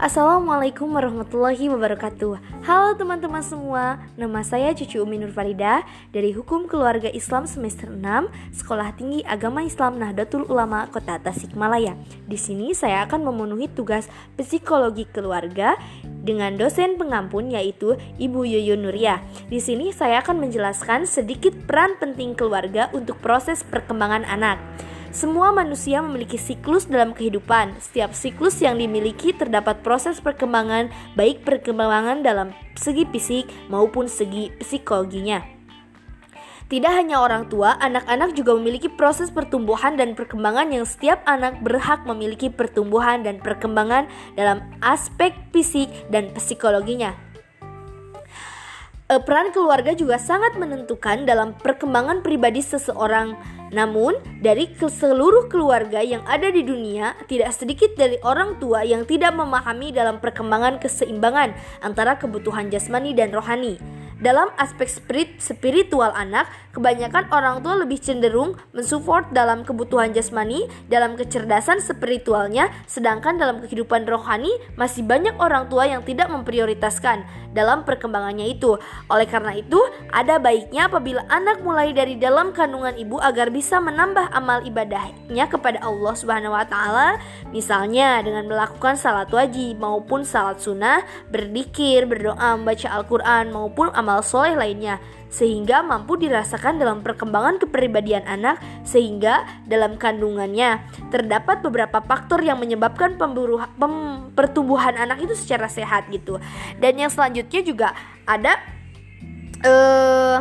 Assalamualaikum warahmatullahi wabarakatuh Halo teman-teman semua Nama saya Cucu Umi Nur Farida Dari Hukum Keluarga Islam semester 6 Sekolah Tinggi Agama Islam Nahdlatul Ulama Kota Tasikmalaya Di sini saya akan memenuhi tugas psikologi keluarga dengan dosen pengampun yaitu Ibu Yuyun Nuria. Di sini saya akan menjelaskan sedikit peran penting keluarga untuk proses perkembangan anak. Semua manusia memiliki siklus dalam kehidupan. Setiap siklus yang dimiliki terdapat proses perkembangan, baik perkembangan dalam segi fisik maupun segi psikologinya. Tidak hanya orang tua, anak-anak juga memiliki proses pertumbuhan dan perkembangan yang setiap anak berhak memiliki pertumbuhan dan perkembangan dalam aspek fisik dan psikologinya. Eh, peran keluarga juga sangat menentukan dalam perkembangan pribadi seseorang. Namun, dari seluruh keluarga yang ada di dunia, tidak sedikit dari orang tua yang tidak memahami dalam perkembangan keseimbangan antara kebutuhan jasmani dan rohani. Dalam aspek spirit spiritual anak, kebanyakan orang tua lebih cenderung mensupport dalam kebutuhan jasmani, dalam kecerdasan spiritualnya, sedangkan dalam kehidupan rohani masih banyak orang tua yang tidak memprioritaskan dalam perkembangannya itu. Oleh karena itu, ada baiknya apabila anak mulai dari dalam kandungan ibu agar bisa menambah amal ibadahnya kepada Allah Subhanahu wa taala, misalnya dengan melakukan salat wajib maupun salat sunnah, berzikir, berdoa, membaca Al-Qur'an maupun amal soleh lainnya sehingga mampu dirasakan dalam perkembangan kepribadian anak sehingga dalam kandungannya. Terdapat beberapa faktor yang menyebabkan pem, pertumbuhan anak itu secara sehat gitu. Dan yang selanjutnya juga ada uh,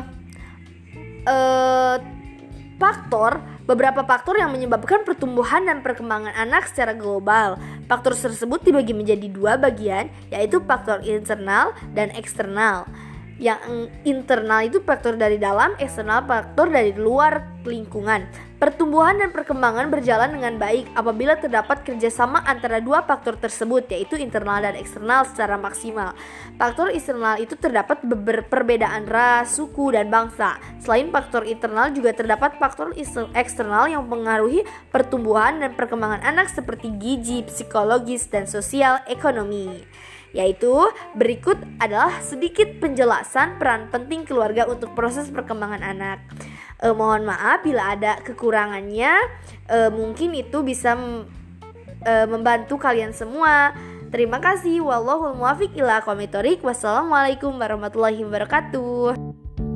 uh, faktor beberapa faktor yang menyebabkan pertumbuhan dan perkembangan anak secara global. Faktor tersebut dibagi menjadi dua bagian, yaitu faktor internal dan eksternal yang internal itu faktor dari dalam, eksternal faktor dari luar lingkungan. Pertumbuhan dan perkembangan berjalan dengan baik apabila terdapat kerjasama antara dua faktor tersebut, yaitu internal dan eksternal secara maksimal. Faktor eksternal itu terdapat perbedaan ras, suku, dan bangsa. Selain faktor internal juga terdapat faktor eksternal yang mempengaruhi pertumbuhan dan perkembangan anak seperti gizi, psikologis, dan sosial ekonomi yaitu berikut adalah sedikit penjelasan peran penting keluarga untuk proses perkembangan anak. E, mohon maaf bila ada kekurangannya, e, mungkin itu bisa e, membantu kalian semua. Terima kasih. Wallahul muwafiq ila Wassalamualaikum warahmatullahi wabarakatuh.